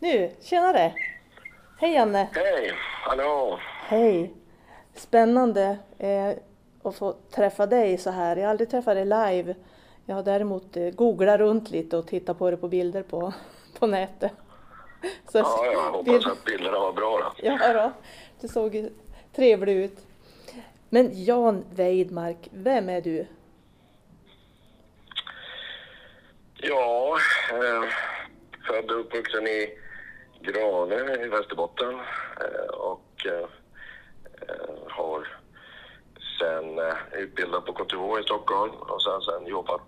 Nu, tjenare! Hej Janne! Hej! Hallå! Hej! Spännande eh, att få träffa dig så här. Jag har aldrig träffat dig live. Jag har däremot eh, googlat runt lite och tittat på det på bilder på, på nätet. Så, ja, jag hoppas att bilderna var bra då. Ja, då. det såg ju trevligt ut. Men Jan Weidmark, vem är du? Ja, eh, född och uppvuxen i Grane i Västerbotten eh, och eh, har sen eh, utbildat på KTH i Stockholm och sen, sen jobbat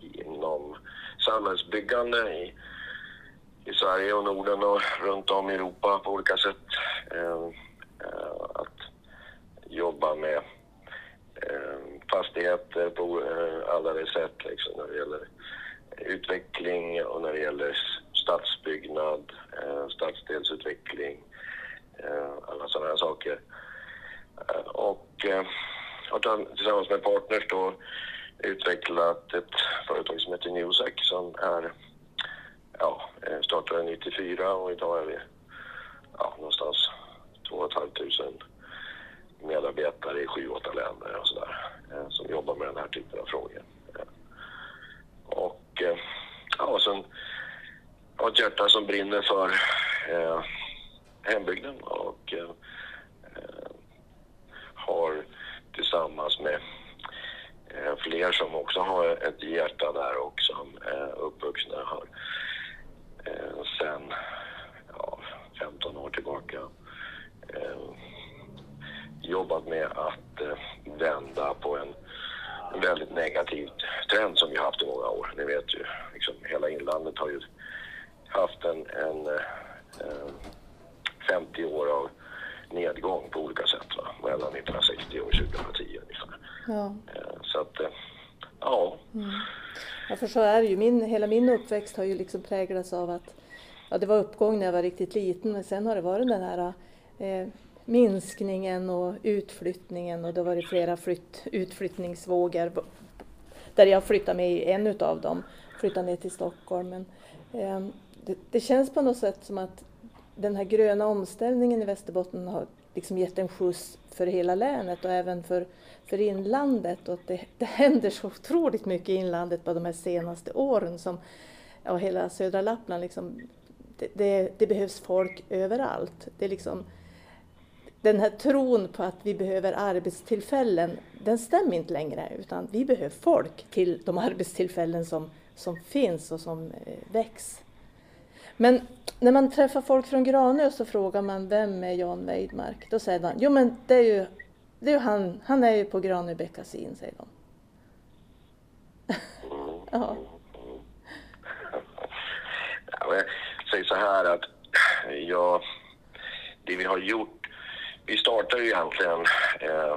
inom samhällsbyggande i, i Sverige och Norden och runt om i Europa på olika sätt. att jobba med fastigheter på alla de sätt liksom, när det gäller utveckling och när det gäller stadsbyggnad, eh, stadsdelsutveckling, eh, alla sådana här saker. Eh, och har tillsammans med partners då utvecklat ett företag som heter Newsec som är, ja, startade 94 och idag är vi ja, någonstans 2 500 medarbetare i sju, åtta länder och sådär som jobbar med den här typen av frågor. Och ja, sen har ett hjärta som brinner för eh, hembygden och eh, eh, har tillsammans med eh, fler som också har ett hjärta där och som är uppvuxna här eh, sen ja, 15 år tillbaka eh, jobbat med att eh, vända på en väldigt negativ trend som vi haft i många år. Ni vet ju, liksom, hela inlandet har ju haft en, en, eh, 50 år av nedgång på olika sätt va? mellan 1960 och 2010 ungefär. Ja. Eh, så att, eh, ja. Mm. Ja, för så är det ju. Min, hela min uppväxt har ju liksom präglats av att ja, det var uppgång när jag var riktigt liten men sen har det varit den här eh, minskningen och utflyttningen och det har varit flera flytt, utflyttningsvågor där jag flyttade med i en utav dem, flyttade ner till Stockholm. Men, eh, det, det, känns på något sätt som att den här gröna omställningen i Västerbotten har liksom gett en skjuts för hela länet och även för, för inlandet och att det, det händer så otroligt mycket i inlandet på de här senaste åren som ja, hela södra Lappland liksom, det, det, det, behövs folk överallt. Det är liksom, den här tron på att vi behöver arbetstillfällen, den stämmer inte längre utan vi behöver folk till de arbetstillfällen som, som finns och som eh, väcks. Men när man träffar folk från Granö så frågar man vem är Jan Weidmark? Då säger de, jo men det är ju, det är ju han, han är ju på Granö Beckasin, säger de. ja. Jag säger så här att ja, det vi har gjort, vi startade ju egentligen eh,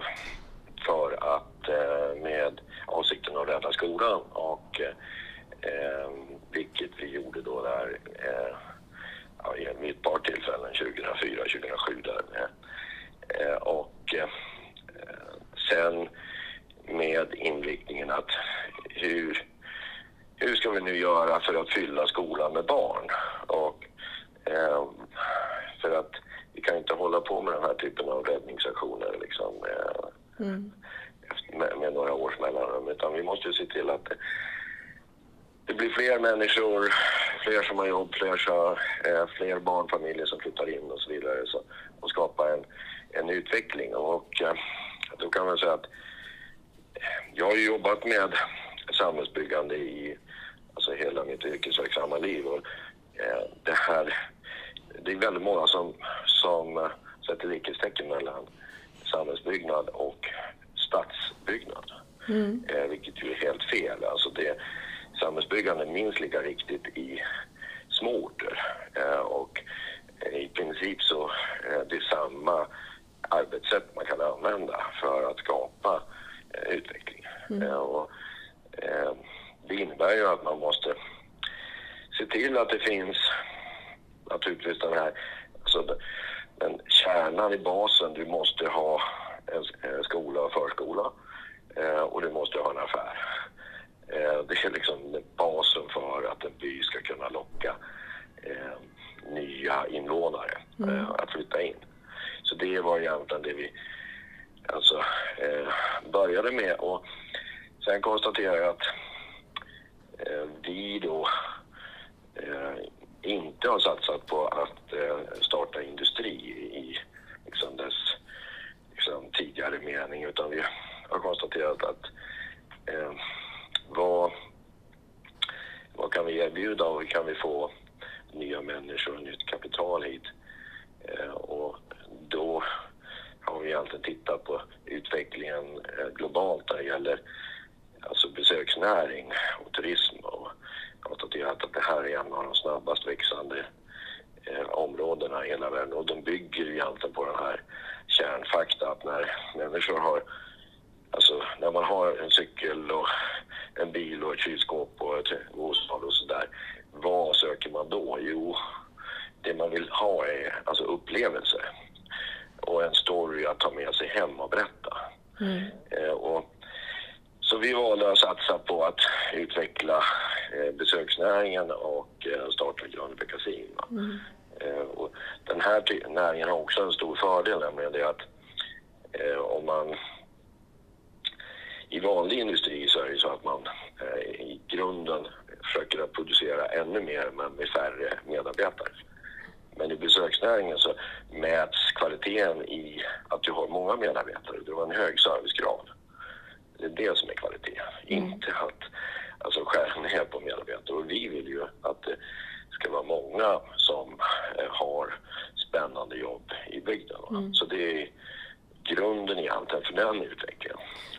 för att eh, med avsikten att rädda skolan och eh, vilket vi gjorde då där eh, ja, vid ett par tillfällen, 2004, 2007 där. Eh, och eh, sen med inriktningen att hur, hur ska vi nu göra för att fylla skolan med barn? Och eh, för att vi kan inte hålla på med den här typen av räddningsaktioner liksom, eh, mm. med, med, några års mellanrum, utan vi måste se till att det blir fler människor, fler som har jobb, fler, så, eh, fler barnfamiljer som flyttar in och så vidare så, och skapa en, en utveckling. Och eh, då kan man säga att jag har jobbat med samhällsbyggande i alltså hela mitt yrkesverksamma liv. Och, eh, det, här, det är väldigt många som, som eh, sätter likhetstecken mellan samhällsbyggnad och stadsbyggnad. Mm. Eh, vilket ju är helt fel. Alltså det, samhällsbyggande minst lika viktigt i småorter. Eh, och i princip så är det samma arbetssätt man kan använda för att skapa eh, utveckling. Mm. Eh, och, det innebär ju att man måste se till att det finns naturligtvis den här, alltså den kärnan i basen. Du måste ha en skola och förskola och du måste ha en affär. Eh, det är liksom basen för att en by ska kunna locka eh, nya invånare mm. att flytta in. Så det var egentligen det vi alltså, eh, började med. Och sen konstaterade jag att eh, vi då eh, inte har satsat på att eh, starta industri i liksom dess liksom, tidigare mening utan vi har konstaterat att eh, vad, vad kan vi erbjuda och hur kan vi få nya människor och nytt kapital hit? Eh, och då har vi egentligen tittat på utvecklingen eh, globalt när det gäller alltså besöksnäring och turism och konstaterat att det här är en av de snabbast växande eh, områdena i hela världen och de bygger ju egentligen på den här kärnfakta att när människor har Alltså när man har en cykel och en bil och ett kylskåp och ett bostad och sådär. Vad söker man då? Jo, det man vill ha är alltså upplevelser och en story att ta med sig hem och berätta. Mm. Eh, och, så vi valde att satsa på att utveckla eh, besöksnäringen och eh, starta Grönby Casino. Mm. Eh, och den här näringen har också en stor fördel, nämligen det att eh, om man i vanlig industri så är det så att man eh, i grunden försöker att producera ännu mer men med färre medarbetare. Men i besöksnäringen så mäts kvaliteten i att du har många medarbetare. Du har en hög servicegrad. Det är det som är kvalitet, mm. inte att alltså, skära ner på medarbetare. Och vi vill ju att det ska vara många som eh, har spännande jobb i bygden. Mm. Så det är grunden egentligen för den utvecklingen.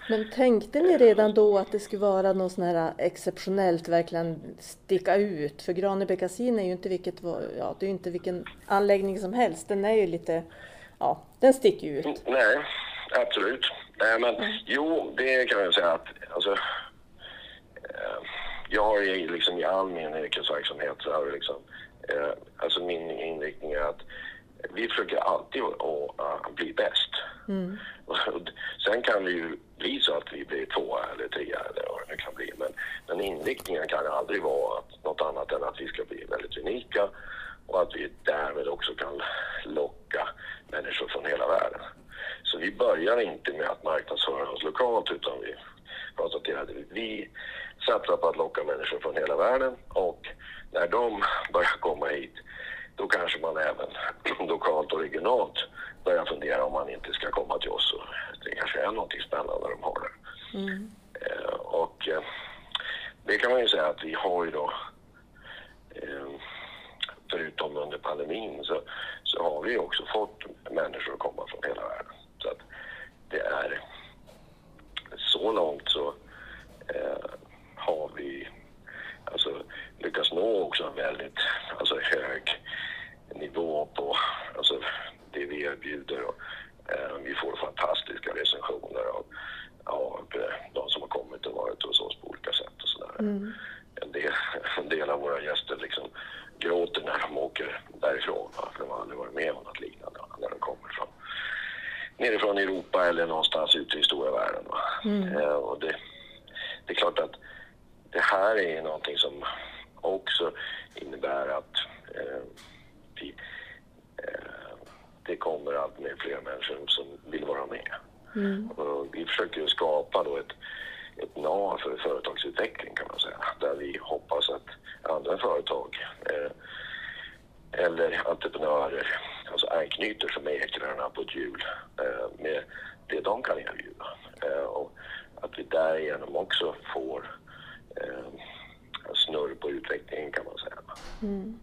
Men tänkte ni redan då att det skulle vara något sånt här exceptionellt, verkligen sticka ut? För Graneby Casino är ju inte, vilket, ja, det är inte vilken anläggning som helst. Den är ju lite, ja, den sticker ut. Nej, absolut. Nej, men mm. jo, det kan jag säga att alltså, eh, jag har ju liksom i all min yrkesverksamhet så har liksom, eh, alltså min inriktning är att vi försöker alltid att, att bli bäst. Mm. Sen kan det ju bli så att vi blir tvåa eller trea eller vad det nu kan bli. Men, men inriktningen kan aldrig vara att, något annat än att vi ska bli väldigt unika och att vi därmed också kan locka människor från hela världen. Så vi börjar inte med att marknadsföra oss lokalt utan vi konstaterade att vi satsar på att locka människor från hela världen och när de börjar komma hit då kanske man även lokalt och regionalt börjar fundera om man inte ska komma till oss. Och det kanske är någonting spännande de har där. Mm. Eh, och eh, det kan man ju säga att vi har ju då eh, förutom under pandemin så, så har vi också fått människor att komma från hela världen. Så att det är så långt så eh, har vi alltså, lyckats nå också en väldigt alltså, hög nivå på alltså, det vi erbjuder. Och, vi får fantastiska recensioner av, av eh, de som har kommit och varit hos oss på olika sätt och sådär. Mm. En, del, en del av våra gäster liksom gråter när de åker därifrån, för de har aldrig varit med om något liknande när de kommer från nerifrån Europa eller någonstans ute i stora världen. Mm. Eh, och det, det är klart att det här är någonting som också innebär att eh, vi, eh, det kommer allt mer fler människor som vill vara med. Mm. Vi försöker skapa då ett, ett nav för företagsutveckling kan man säga, där vi hoppas att andra företag eh, eller entreprenörer alltså anknyter som ekrarna på ett hjul eh, med det de kan erbjuda. Eh, och att vi därigenom också får eh, snurr på utvecklingen kan man säga. Mm.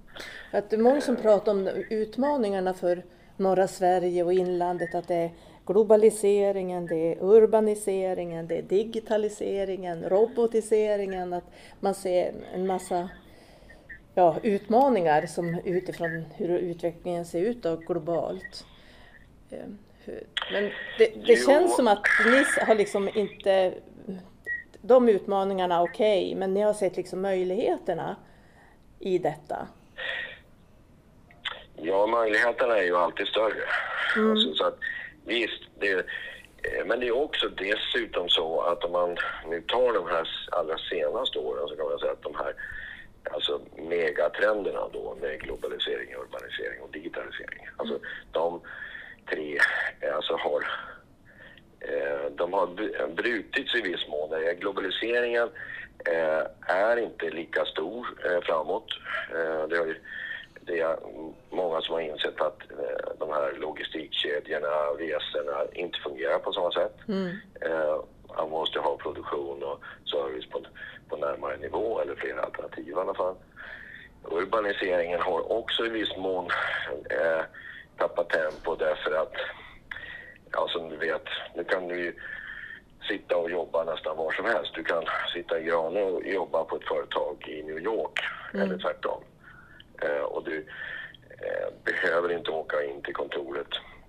Att det är många som pratar om utmaningarna för norra Sverige och inlandet, att det är globaliseringen, det är urbaniseringen, det är digitaliseringen, robotiseringen, att man ser en massa ja, utmaningar som utifrån hur utvecklingen ser ut då, globalt. Eh, men det, det känns som att ni har liksom inte de utmaningarna okej, okay, men ni har sett liksom möjligheterna i detta? Ja, möjligheterna är ju alltid större. Mm. Alltså, så att, visst, det, eh, men det är också dessutom så att om man nu tar de här allra senaste åren så kan man säga att de här alltså megatrenderna då med globalisering urbanisering och digitalisering. Alltså de tre alltså har Eh, de har brutits i viss mån. Globaliseringen eh, är inte lika stor eh, framåt. Det är, det är många som har insett att de här logistikkedjorna, resorna inte fungerar på samma sätt. Mm. Man måste ha produktion och service på, på närmare nivå eller flera alternativ i alla fall. Urbaniseringen har också i viss mån eh, tappat tempo därför att ja, som du vet, nu kan du ju sitta och jobba nästan var som helst. Du kan sitta i Grane och jobba på ett företag i New York mm. eller tvärtom. Eh, och du eh, behöver inte åka in till kontoret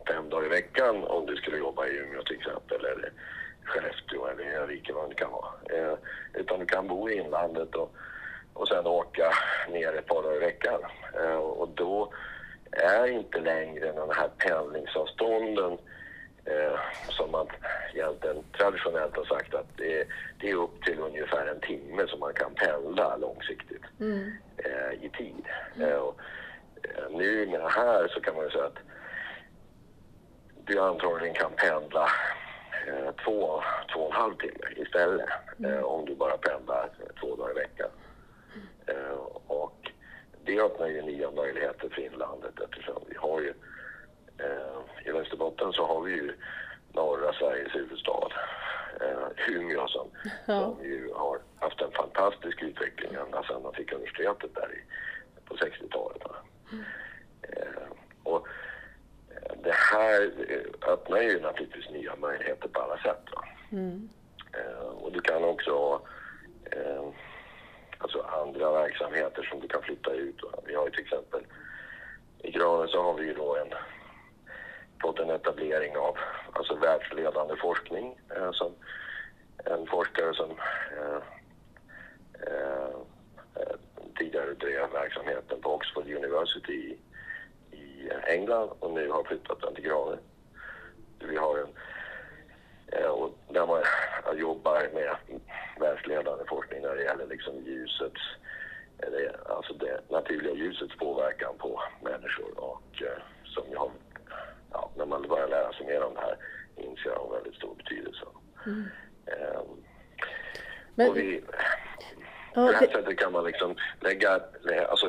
fem dagar i veckan om du skulle jobba i Umeå till exempel eller Skellefteå eller Örnsköldsvik vad det kan vara. Eh, utan du kan bo i inlandet och, och sen åka ner ett par dagar i veckan. Eh, och då är inte längre den här pendlingsavstånden eh, som man egentligen traditionellt har sagt att det är, det är upp till ungefär en timme som man kan pendla långsiktigt mm. eh, i tid. Mm. Eh, och, eh, nu med det här så kan man ju säga att du antagligen kan pendla eh, två, två och en halv timme istället mm. Eh, om du bara pendlar två dagar i veckan. och det öppnar ju nya möjligheter för inlandet eftersom vi har ju I Västerbotten så har vi ju norra Sveriges huvudstad, eh, Umeå, som, ja. som ju har haft en fantastisk utveckling ända sedan man fick universitetet där i, på 60-talet. Mm. Eh, och eh, det här eh, öppnar ju naturligtvis nya möjligheter på alla sätt. Mm. Eh, och du kan också ha alltså andra verksamheter som du kan flytta ut. Vi har ju till exempel i Granen så har vi ju då en fått en etablering av alltså världsledande forskning. Eh, som en forskare som eh, eh, eh, tidigare drev verksamheten på Oxford University i, i England och nu har flyttat den till Grane. Vi har en eh, och där man eh, jobbar med världsledande forskning när det gäller liksom ljusets, alltså det naturliga ljusets påverkan på människor och som ju har ja, när man börjar lära sig mer om det här inser jag en väldigt stor betydelse. Mm. Um, Men, och vi, ja, på det här sättet kan man liksom lägga, alltså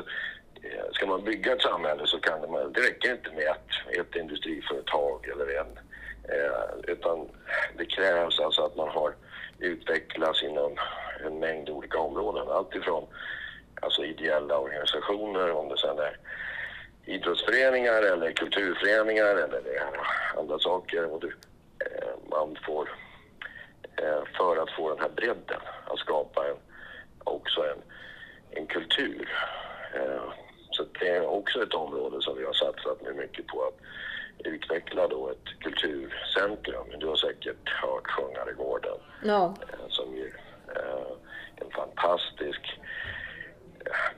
eh, ska man bygga ett samhälle så kan man, det räcker inte med ett, ett industriföretag eller en, eh, utan det krävs alltså att man har utvecklats inom en mängd olika områden. Alltifrån alltså ideella organisationer, om det sen är idrottsföreningar eller kulturföreningar eller andra saker. Och du, eh, man får, eh, för att få den här bredden, att skapa en, också en, en kultur. Eh, så det är också ett område som vi har satsat nu mycket på att utveckla då ett kulturcentrum. Du har säkert hört Sjungaregården ja. som ju är en fantastisk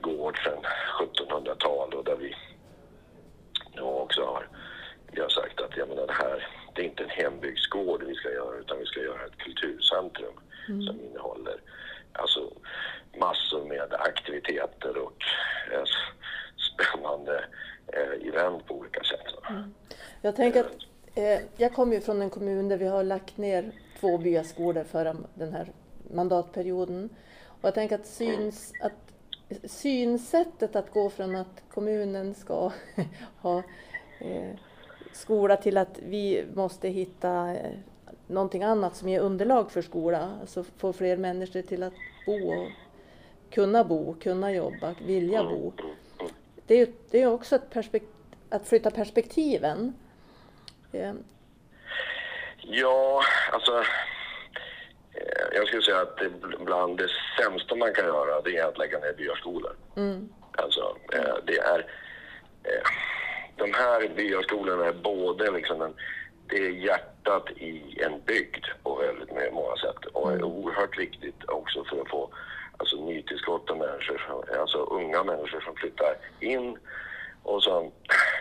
gård sedan 1700-talet och där vi och också har, vi har sagt att jag menar, det här det är inte en hembygdsgård vi ska göra utan vi ska göra ett kulturcentrum mm. som innehåller alltså, massor med aktiviteter och eh, spännande eh, event på olika sätt. Mm. Jag tänker att eh, jag kommer ju från en kommun där vi har lagt ner två byaskolor förra den här mandatperioden. Och jag tänker att, syns, att synsättet att gå från att kommunen ska ha eh, skola till att vi måste hitta eh, någonting annat som ger underlag för skola, alltså få fler människor till att bo och kunna bo, kunna jobba, vilja bo. Det är, det är också ett att flytta perspektiven. Eh. Ja, alltså jag skulle säga att bland det sämsta man kan göra det är att lägga ner byaskolor. Mm. Alltså, eh, det är... Eh, de här byaskolorna är både liksom en, det är hjärtat i en bygd på väldigt många sätt och är mm. oerhört viktigt också för att få alltså, nytillskott människor, alltså unga människor som flyttar in. Och, så,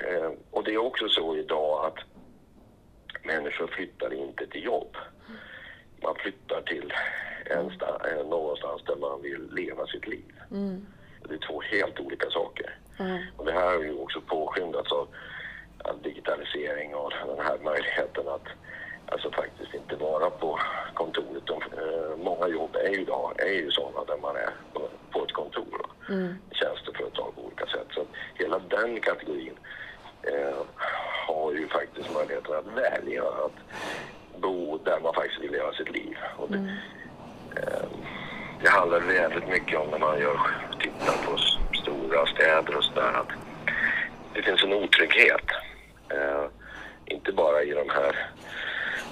eh, och det är också så idag att människor flyttar inte till jobb man flyttar till en sta, någonstans där man vill leva sitt liv. Mm. Det är två helt olika saker. Mm. Och det här har ju också påskyndats av, av digitalisering och den här möjligheten att alltså faktiskt inte vara på kontoret. De, eh, många jobb är ju idag är ju sådana där man är på, på ett kontor. Mm. Tjänsteföretag på olika sätt. Så hela den kategorin eh, har ju faktiskt möjligheten att välja att bo där man faktiskt vill leva sitt liv. Och det, mm. eh, det handlar väldigt mycket om när man gör, tittar på stora städer och sådär att det finns en otrygghet. Eh, inte bara i de här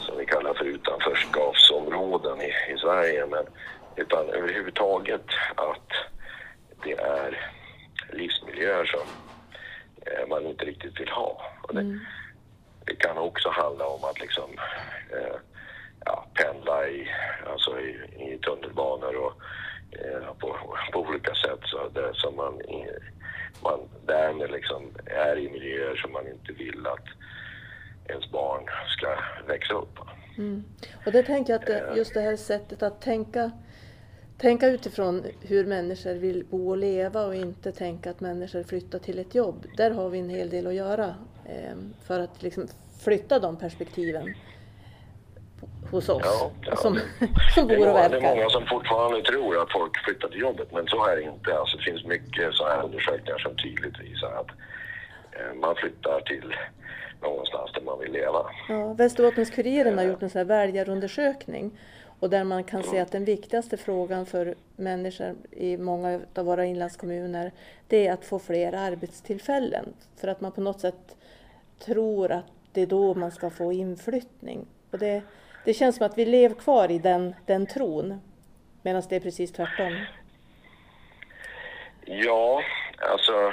som vi kallar för utanförskapsområden i, i Sverige men utan överhuvudtaget att det är livsmiljöer som eh, man inte riktigt vill ha. Det, mm. det, kan också handla om att liksom eh, ja, pendla i, alltså i, i tunnelbanor och eh, på, på olika sätt så det, som man, man därmed liksom är i miljöer som man inte vill att ens barn ska växa upp. Mm. Och det tänker jag att det, just det här sättet att tänka, tänka utifrån hur människor vill bo och leva och inte tänka att människor flyttar till ett jobb. Där har vi en hel del att göra eh, för att liksom flytta de perspektiven hos oss ja, ja. Som, som bor och verkar. Det är många som fortfarande tror att folk flyttar till jobbet men så är det inte. Alltså, det finns mycket så här undersökningar som tydligt visar att eh, man flyttar till någonstans där man vill leva. Ja, Västerbottens-Kuriren har gjort en sån här väljarundersökning och där man kan mm. se att den viktigaste frågan för människor i många av våra inlandskommuner det är att få fler arbetstillfällen. För att man på något sätt tror att det är då man ska få inflyttning. Och det, det känns som att vi lever kvar i den, den tron medan det är precis tvärtom. Ja, alltså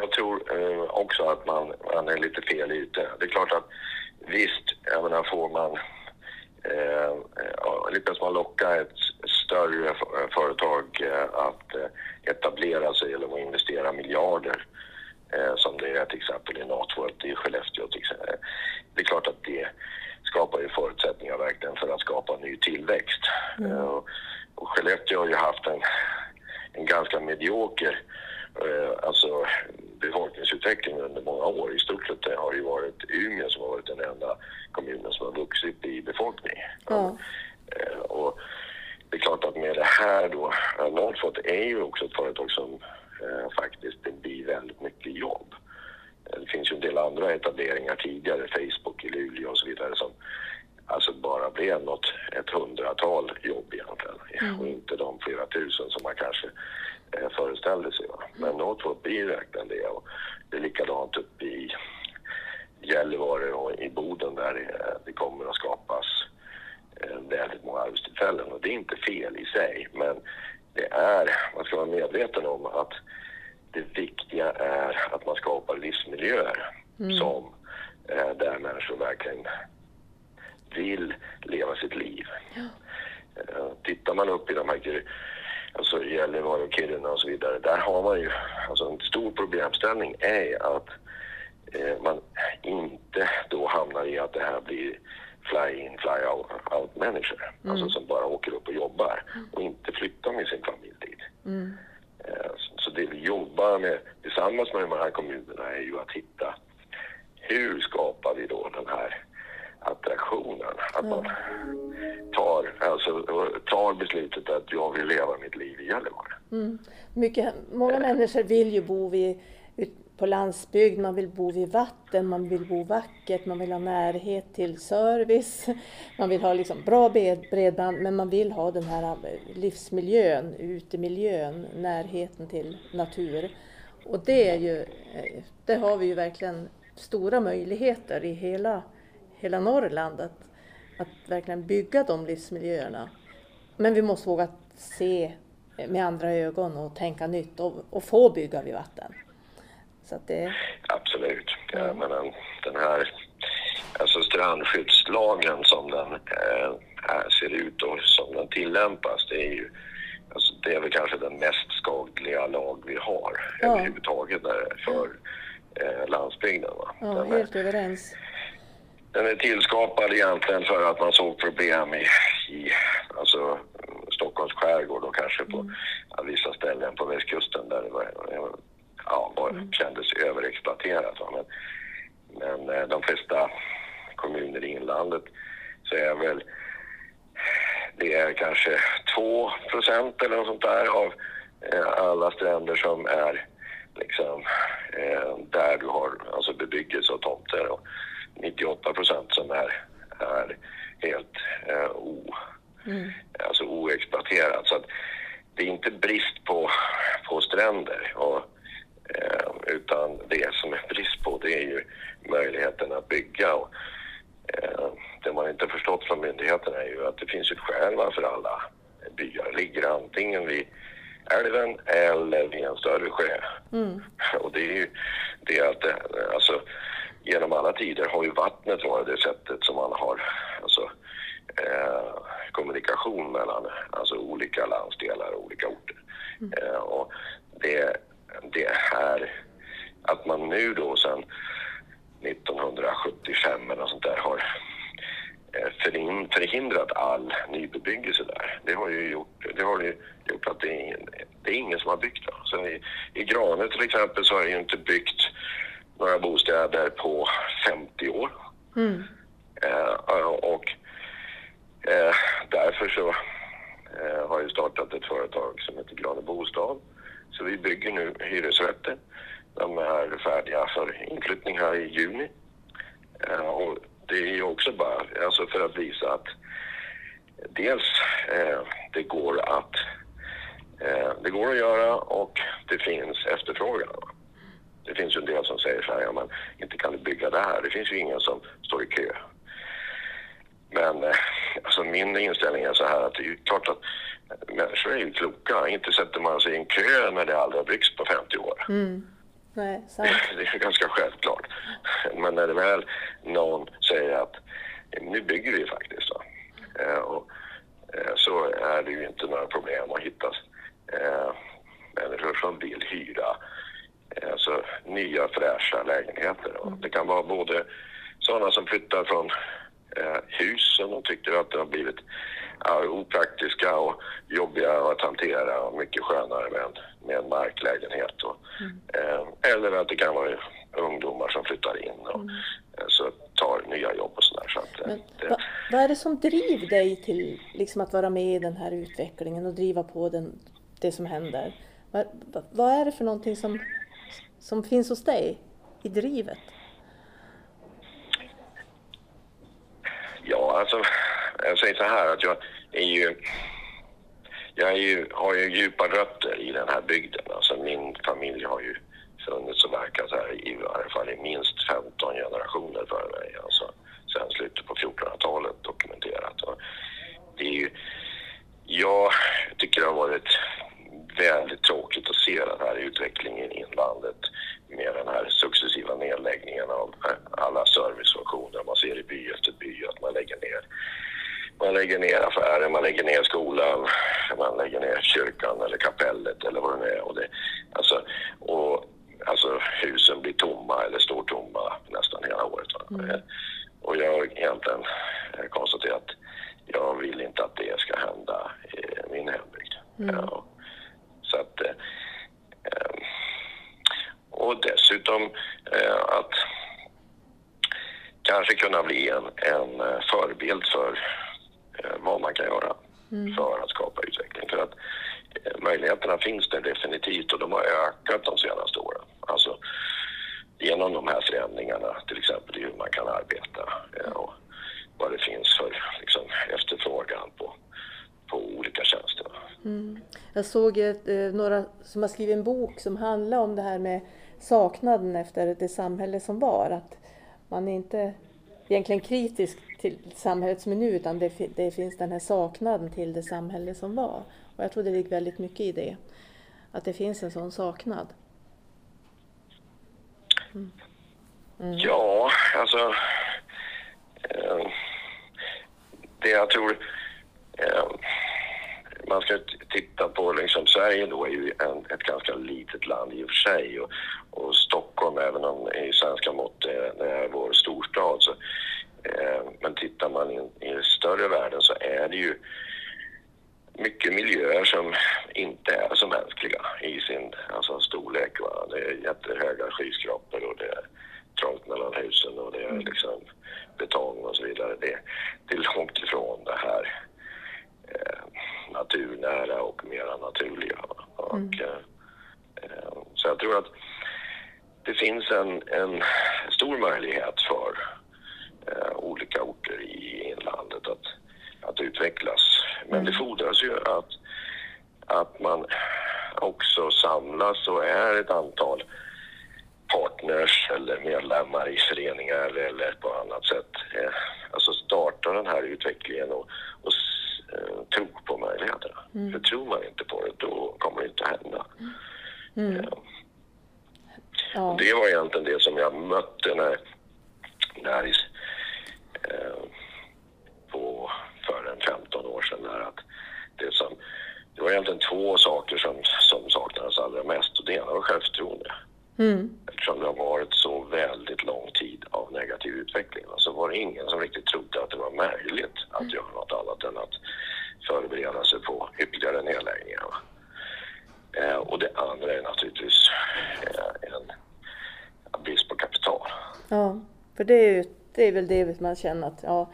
jag tror eh, också att man, man är lite fel ute. Det är klart att visst, jag menar får man eh, lyckas man locka ett större företag eh, att etablera sig eller att investera miljarder eh, som det är till exempel i Northvolt i Skellefteå. Till exempel. Det är klart att det skapar ju förutsättningar verkligen för att skapa ny tillväxt. Mm. Eh, och Skellefteå har ju haft en, en ganska medioker Eh, alltså befolkningsutvecklingen under många år. I stort sett har ju varit Umeå som har varit den enda kommunen som har vuxit i befolkning. Eh, och det är klart att med det här då, Northvolt är ju också ett företag som eh, faktiskt det blir väldigt mycket jobb. Det finns ju en del andra etableringar tidigare, Facebook i Luleå och så vidare som alltså bara blev något, ett hundratal jobb egentligen. Mm. Och inte de flera tusen som man kanske eh, föreställde sig. Va? Men Northvolt blir verkligen det. Och det är likadant uppe i Gällivare och i Boden där det, det kommer att skapas eh, väldigt många arbetstillfällen. Och det är inte fel i sig, men det är, man ska vara medveten om att det viktiga är att man skapar livsmiljöer mm. som eh, där människor verkligen vill leva sitt liv. Ja. Eh, tittar man upp i de här alltså Gällivare och Kiruna och så vidare, där har man ju, alltså en stor problemställning är att eh, man inte då hamnar i att det här blir fly-in, fly-out-människor, mm. alltså som bara åker upp och jobbar och inte flyttar med sin familj dit. Mm. Eh, så det vi jobbar med tillsammans med de här kommunerna är ju att hitta hur skapar vi då den här attraktionen. Att man tar, alltså, tar beslutet att jag vill leva mitt liv i Gällivare. Mm. Mycket, många människor vill ju bo vid, på landsbygd, man vill bo vid vatten, man vill bo vackert, man vill ha närhet till service, man vill ha liksom bra bredband, men man vill ha den här eh, livsmiljön, utemiljön, närheten till natur. Och det är ju, eh, det har vi ju verkligen stora möjligheter i hela hela Norrland att, att verkligen bygga de livsmiljöerna. Men vi måste våga se med andra ögon och tänka nytt och, och få bygga vid vatten. Så det... Absolut. Ja, men den här alltså strandskyddslagen som den eh, ser ut och som den tillämpas, det är ju alltså det är väl kanske den mest skadliga lag vi har ja. överhuvudtaget för eh, landsbygden. Va? Ja, den helt är, överens den är tillskapad egentligen för att man såg problem i, i alltså, Stockholms skärgård och kanske på mm. vissa ställen ställen på västkusten där det var, ja, var, mm. kändes överexploaterat. Men, men eh, de flesta kommuner i inlandet så är väl det är kanske 2 procent eller något sånt där av eh, alla stränder som är liksom eh, där du har alltså bebyggelse och tomter och 98 procent som är, är helt eh, o, mm. alltså oexploaterat. Så att det är inte brist på, på stränder och, eh, utan det som är brist på det är ju möjligheten att bygga. Och, eh, det man inte förstått från myndigheterna är ju att det finns ett skäl varför alla byar ligger antingen vid älven eller vid en större sjö. Mm. Och det är ju det att alltså, genom alla tider har ju vattnet varit det sättet som man har alltså, eh, kommunikation mellan alltså, olika landsdelar och olika orter. Mm. Eh, och det, det här att man nu då sen 1975 eller sånt där har eh, förhindrat all nybebyggelse där. Det har ju gjort, det har ju gjort att det är, ingen, det är ingen som har byggt. Då. Sen i, I Grane till exempel så har det ju inte byggt några bostäder på 50 år. Mm. Eh, och eh, därför så eh, har jag startat ett företag som heter Grane Bostad. Så vi bygger nu hyresrätter. De är färdiga för inflyttning här i juni. Eh, och det är ju också bara alltså för att visa att dels eh, det går att eh, det går att göra och det finns efterfrågan. Det finns ju en del som säger så här, ja men inte kan du bygga det här. Det finns ju ingen som står i kö. Men eh, alltså min inställning är så här att det är klart att människor är ju kloka. Inte sätter man sig i en kö när det aldrig har byggts på 50 år. Mm. Nej. Det är ju ganska självklart. Men när det väl någon säger att nu bygger vi faktiskt. Då. Eh, och, eh, så är det ju inte några problem att hitta människor som vill hyra alltså, nya fräscha lägenheter. Mm. Det kan vara både sådana som flyttar från eh, hus som de tycker att det har blivit ja, opraktiska och jobbiga att hantera och mycket skönare med en, med en marklägenhet. Och, mm. eh, eller att det kan vara ungdomar som flyttar in och mm. eh, så tar nya jobb och sådär. Så att, eh, Men, det, va, vad är det som driver dig till liksom, att vara med i den här utvecklingen och driva på den, det som händer? Vad, vad är det för någonting som som finns hos dig i drivet? Ja, alltså, jag säger så här att jag är ju... Jag är ju, har ju djupa rötter i den här bygden. Alltså min familj har ju funnits och verkat här i, i varje fall i minst 15 generationer före mig. Alltså sen slutet på 1400-talet dokumenterat. Och det är ju, jag tycker det har varit väldigt tråkigt att se den här utvecklingen i inlandet med den här successiva nedläggningen av alla servicefunktioner man ser i by efter by, att man lägger ner man lägger ner affärer, man lägger ner skolan, man lägger ner kyrkan eller kapellet eller vad det nu är. Och, det, alltså, och, alltså husen blir tomma eller står tomma nästan hela året. Mm. Och jag har egentligen konstaterat att jag vill inte att det ska hända i min hembygd. Mm. Ja. Så att, eh, eh, och dessutom eh, att kanske kunna bli en, en förebild för vad man kan göra mm. för att skapa utveckling. För att möjligheterna finns där definitivt och de har ökat de senaste åren. Alltså genom de här förändringarna, till exempel hur man kan arbeta och vad det finns för liksom, efterfrågan på, på olika tjänster. Mm. Jag såg eh, några som har skrivit en bok som handlar om det här med saknaden efter det samhälle som var. Att man är inte egentligen kritisk till samhället som är nu utan det, det finns den här saknaden till det samhälle som var. Och jag tror det ligger väldigt mycket i det. Att det finns en sån saknad. Mm. Mm. Ja, alltså... Eh, det jag tror... Eh, man ska titta på liksom, Sverige då är ju en, ett ganska litet land i och för sig och, och Stockholm, även om i svenska mått är, är vår storstad, så, eh, men tittar man in, i större världen så är det ju mycket miljöer som inte är så mänskliga. jättehöga skyskrapor och det är trångt mellan husen och det är liksom betong och så vidare. Det, det är långt ifrån det här eh, naturnära och mera naturliga. Och, mm. eh, så jag tror att det finns en, en stor möjlighet för eh, olika orter i inlandet att, att utvecklas. Men det mm. fordras ju att, att man också samlas och är ett antal partners eller medlemmar i föreningar eller på annat sätt. Eh, alltså starta den här utvecklingen och, och eh, tro på möjligheterna. Mm. För tror man inte på det, då kommer det inte hända. Mm. Eh, ja. Det var egentligen det som jag mötte när, när eh, på, för en 15 år sedan. Där, att det, som, det var egentligen två saker som, som saknades allra mest och det ena var självförtroende. Mm. Eftersom det har varit så väldigt lång tid av negativ utveckling så var det ingen som riktigt trodde att det var möjligt att mm. göra något annat än att förbereda sig på ytterligare nedläggningar. Eh, och det andra är naturligtvis eh, en brist på kapital. Ja, för det är, ju, det är väl det man känner att ja,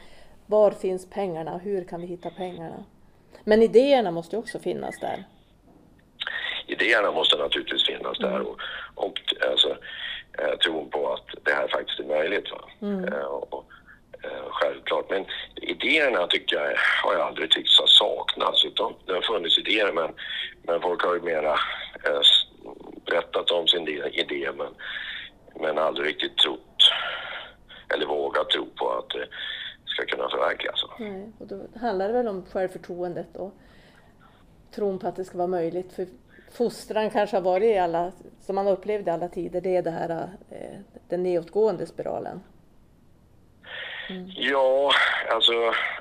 var finns pengarna? Hur kan vi hitta pengarna? Men idéerna måste också finnas där idéerna måste naturligtvis finnas där och, och alltså, eh, tron på att det här faktiskt är möjligt. Va? Mm. Eh, och, eh, självklart. Men idéerna tycker jag har jag aldrig tyckt har saknats. Utan det har funnits idéer men, men folk har ju mera berättat om sin idé men, men aldrig riktigt trott eller vågat tro på att det ska kunna förverkligas. Nej, och då handlar det väl om självförtroendet och tron på att det ska vara möjligt. För fostran kanske har varit i alla, som man upplevde i alla tider, det är det här, eh, den nedåtgående spiralen. Mm. Ja, alltså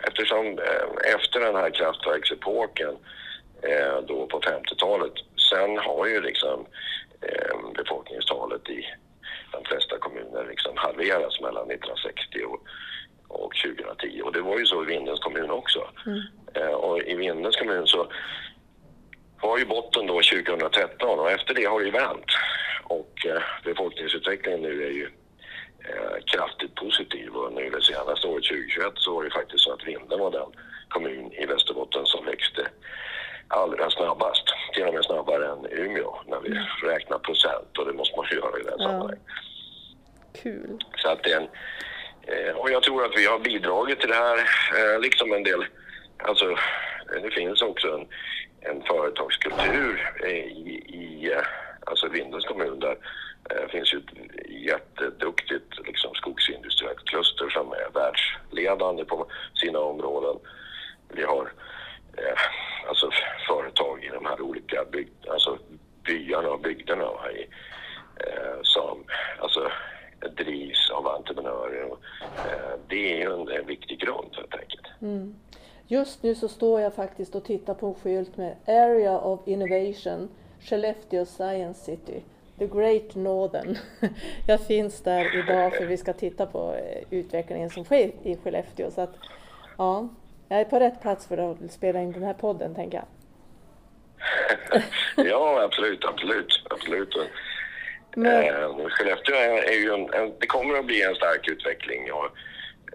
eftersom eh, efter den här kraftverksepoken eh, då på 50-talet, sen har ju liksom befolkningstalet i de flesta kommuner liksom halverats mellan 1960 och, och 2010. Och det var ju så i Vindelns kommun också. Mm. Och i Vindelns kommun så var ju botten då 2013 och efter det har det ju vänt. Och eh, befolkningsutvecklingen nu är ju eh, kraftigt positiv och nu det senaste året 2021 så var det faktiskt så att Vindeln var den kommun i Västerbotten som växte allra snabbast. Till och med snabbare än Umeå när vi mm. räknar procent och det måste man göra i det här ja. sammanhanget. Kul. Så att det är en, eh, Eh, och jag tror att vi har bidragit till det här, eh, liksom en del, alltså eh, det finns också en en företagskultur i, i alltså Vindelns kommun där det finns ju ett jätteduktigt liksom, skogsindustriellt kluster som är världsledande på sina områden. Vi har eh, alltså företag i de här olika bygd, alltså byarna och bygderna i, eh, som alltså, drivs av entreprenörer. Och, eh, det är ju en, en viktig grund helt enkelt. Mm. Just nu så står jag faktiskt och tittar på en skylt med Area of Innovation, Skellefteå Science City, The Great Northern. Jag finns där idag för vi ska titta på eh, utvecklingen som sker i Skellefteå. Så att, ja, jag är på rätt plats för att spela in den här podden, tänker jag. ja, absolut, absolut, absolut. Men... Eh, Skellefteå är, är ju en, en, det kommer att bli en stark utveckling och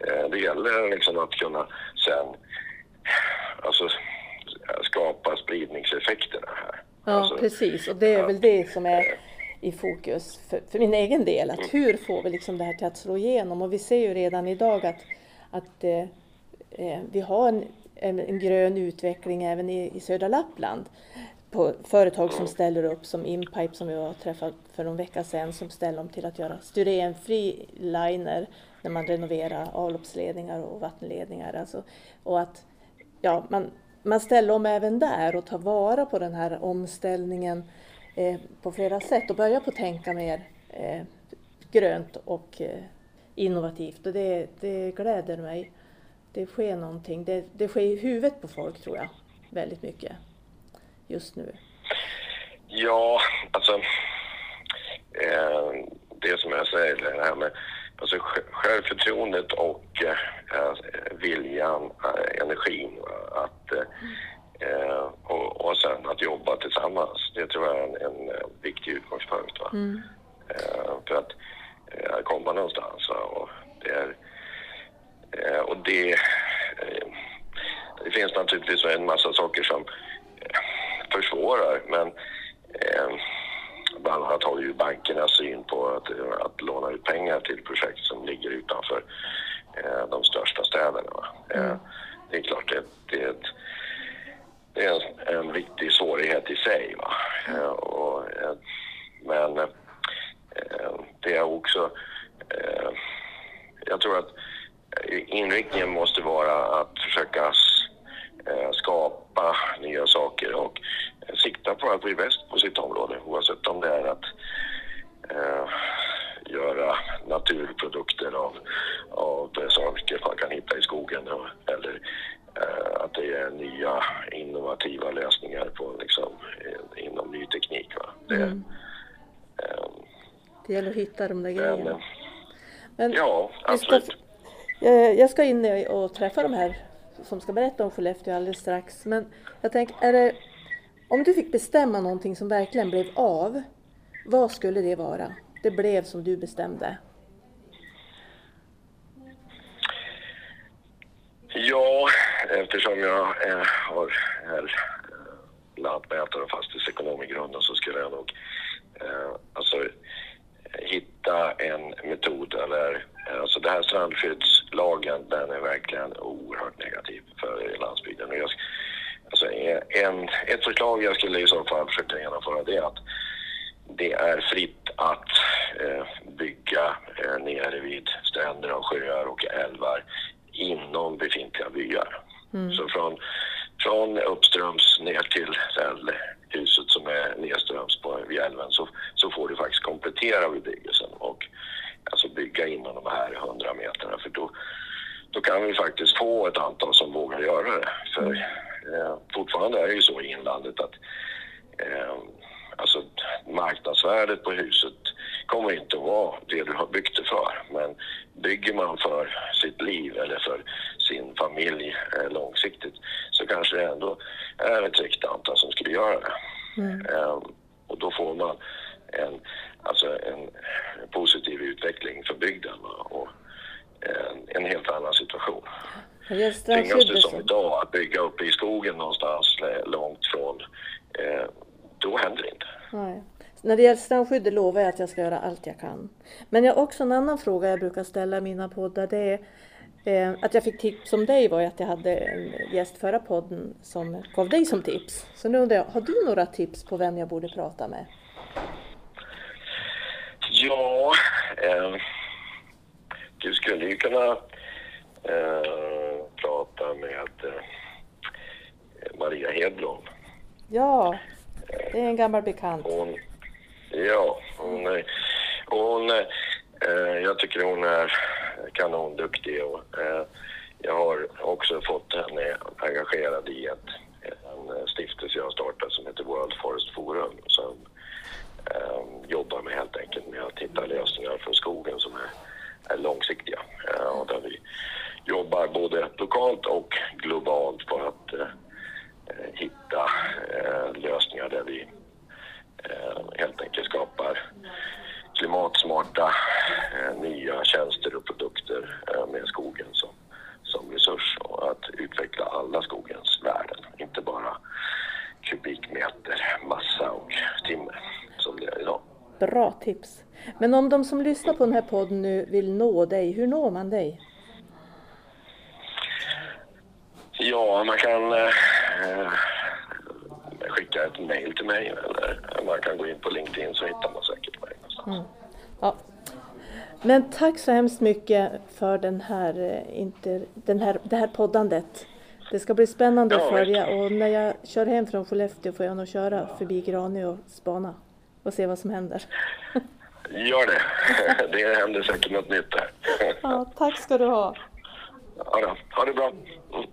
eh, det gäller liksom att kunna sen alltså, skapa spridningseffekterna här. Ja, alltså, precis. Och det är väl det som är i fokus för, för min egen del. Att mm. hur får vi liksom det här till att slå igenom? Och vi ser ju redan idag att, att eh, eh vi har en, en, en, grön utveckling även i, i södra Lappland på företag som mm. ställer upp som Inpipe som vi har träffat för någon vecka sedan som ställer om till att göra styrenfri liner när man renoverar avloppsledningar och vattenledningar. Alltså, och att ja, man, man ställer om även där och tar vara på den här omställningen eh, på flera sätt och börjar på att tänka mer eh, grönt och eh, innovativt. Och det, det gläder mig. Det sker någonting. Det, det sker i huvudet på folk tror jag, väldigt mycket just nu. Ja, alltså eh, det som jag säger, det här med alltså självförtroendet och äh, viljan, äh, energin att, äh, och, och sen att jobba tillsammans. Det tror jag är en, en viktig utgångspunkt. Va? Mm. eh, för att eh, komma någonstans. Va? Och det, är, eh, och det, eh, det finns naturligtvis en massa saker som eh, försvårar, men eh, bland annat har ju bankerna syn på att, att låna ut pengar till projekt som ligger utanför eh, de största städerna. Mm. Eh, det är klart, det, det är ett det är en, en viktig svårighet i sig. Va? Eh, och, eh, men eh, det är också... Eh, jag tror att inriktningen måste vara att försöka s- eh, skapa nya saker och sikta på att bli bäst på sitt område oavsett om det är att eh, göra naturprodukter av, av saker man kan hitta i skogen och, eller eh, att det är nya innovativa lösningar på liksom, eh, inom ny teknik. Va? Det, Mm. eh, Det gäller att hitta de där grejerna. Men ja, vi ska, absolut. jag, ska in och träffa de här som ska berätta om Skellefteå alldeles strax. Men jag tänker, det, om du fick bestämma någonting som verkligen blev av, vad skulle det vara? Det blev som du bestämde. Ja, eftersom jag eh, har är, eh, lantmätare och fastighetsekonom i grunden så skulle jag nog eh, alltså, hitta en metod eller eh, alltså det här strandskyddslagen den är verkligen oerhört negativ för landsbygden. Och jag, alltså, en, ett förslag jag skulle i så fall försöka genomföra det är att det är fritt att eh, bygga eh, nere vid stränder och sjöar och älvar inom befintliga byar. Så från, från uppströms ner till huset som är nedströms på, vid älven så, så får du faktiskt komplettera bebyggelsen och alltså bygga inom de här 100 meterna för då, då kan vi faktiskt få ett antal som vågar göra det. För eh, fortfarande är det ju så i inlandet att eh, alltså marknadsvärdet på huset kommer inte att vara det du har byggt det för. Men bygger man för sitt liv eller för sin familj eh, långsiktigt så kanske det ändå är ett riktigt antal som skulle göra det. Eh, och då får man en, alltså en positiv utveckling för bygden och en, en helt annan situation. Tvingas du som idag att bygga uppe i skogen någonstans eh, långt från, eh, då händer det inte. nej. När det gäller strandskyddet lovar jag att jag ska göra allt jag kan. Men jag har också en annan fråga jag brukar ställa i mina poddar. Det är eh, att jag fick tips om dig var ju att jag hade en gäst förra podden som gav dig som tips. Så nu undrar jag, har du några tips på vem jag borde prata med? Ja, eh, du skulle ju kunna eh, prata med eh, Maria Hedblom. Ja, det är en gammal bekant. Hon, ja, hon, är- hon, eh, jag tycker hon är kanonduktig och eh, jag har också fått henne engagerad i ett, en stiftelse jag har startat som heter World Forest Forum som eh, jobbar med helt enkelt med att hitta lösningar för skogen som är, är långsiktiga. Eh, och där vi jobbar både lokalt och globalt för att eh, eh hitta eh, lösningar där vi helt enkelt skapar klimatsmarta eh, nya tjänster och produkter eh, med skogen som, som resurs och att utveckla alla skogens värden, inte bara kubikmeter massa och timmer som det är idag. Bra tips. Men om de som lyssnar på den här podden nu vill nå dig, hur når man dig? Ja, man kan eh, eh, skicka ett mail till mig eller man kan gå in på LinkedIn så hittar man säkert mig någonstans. Ja. Men tack så hemskt mycket för den här, eh, inter, den här, det här poddandet. Det ska bli spännande att Ja, följa och när jag kör hem från Skellefteå får jag nog köra förbi Granö och spana och se vad som händer. Gör det. Det händer säkert något nytt där. Ja, tack ska du ha. Ja, ha det bra. Mm.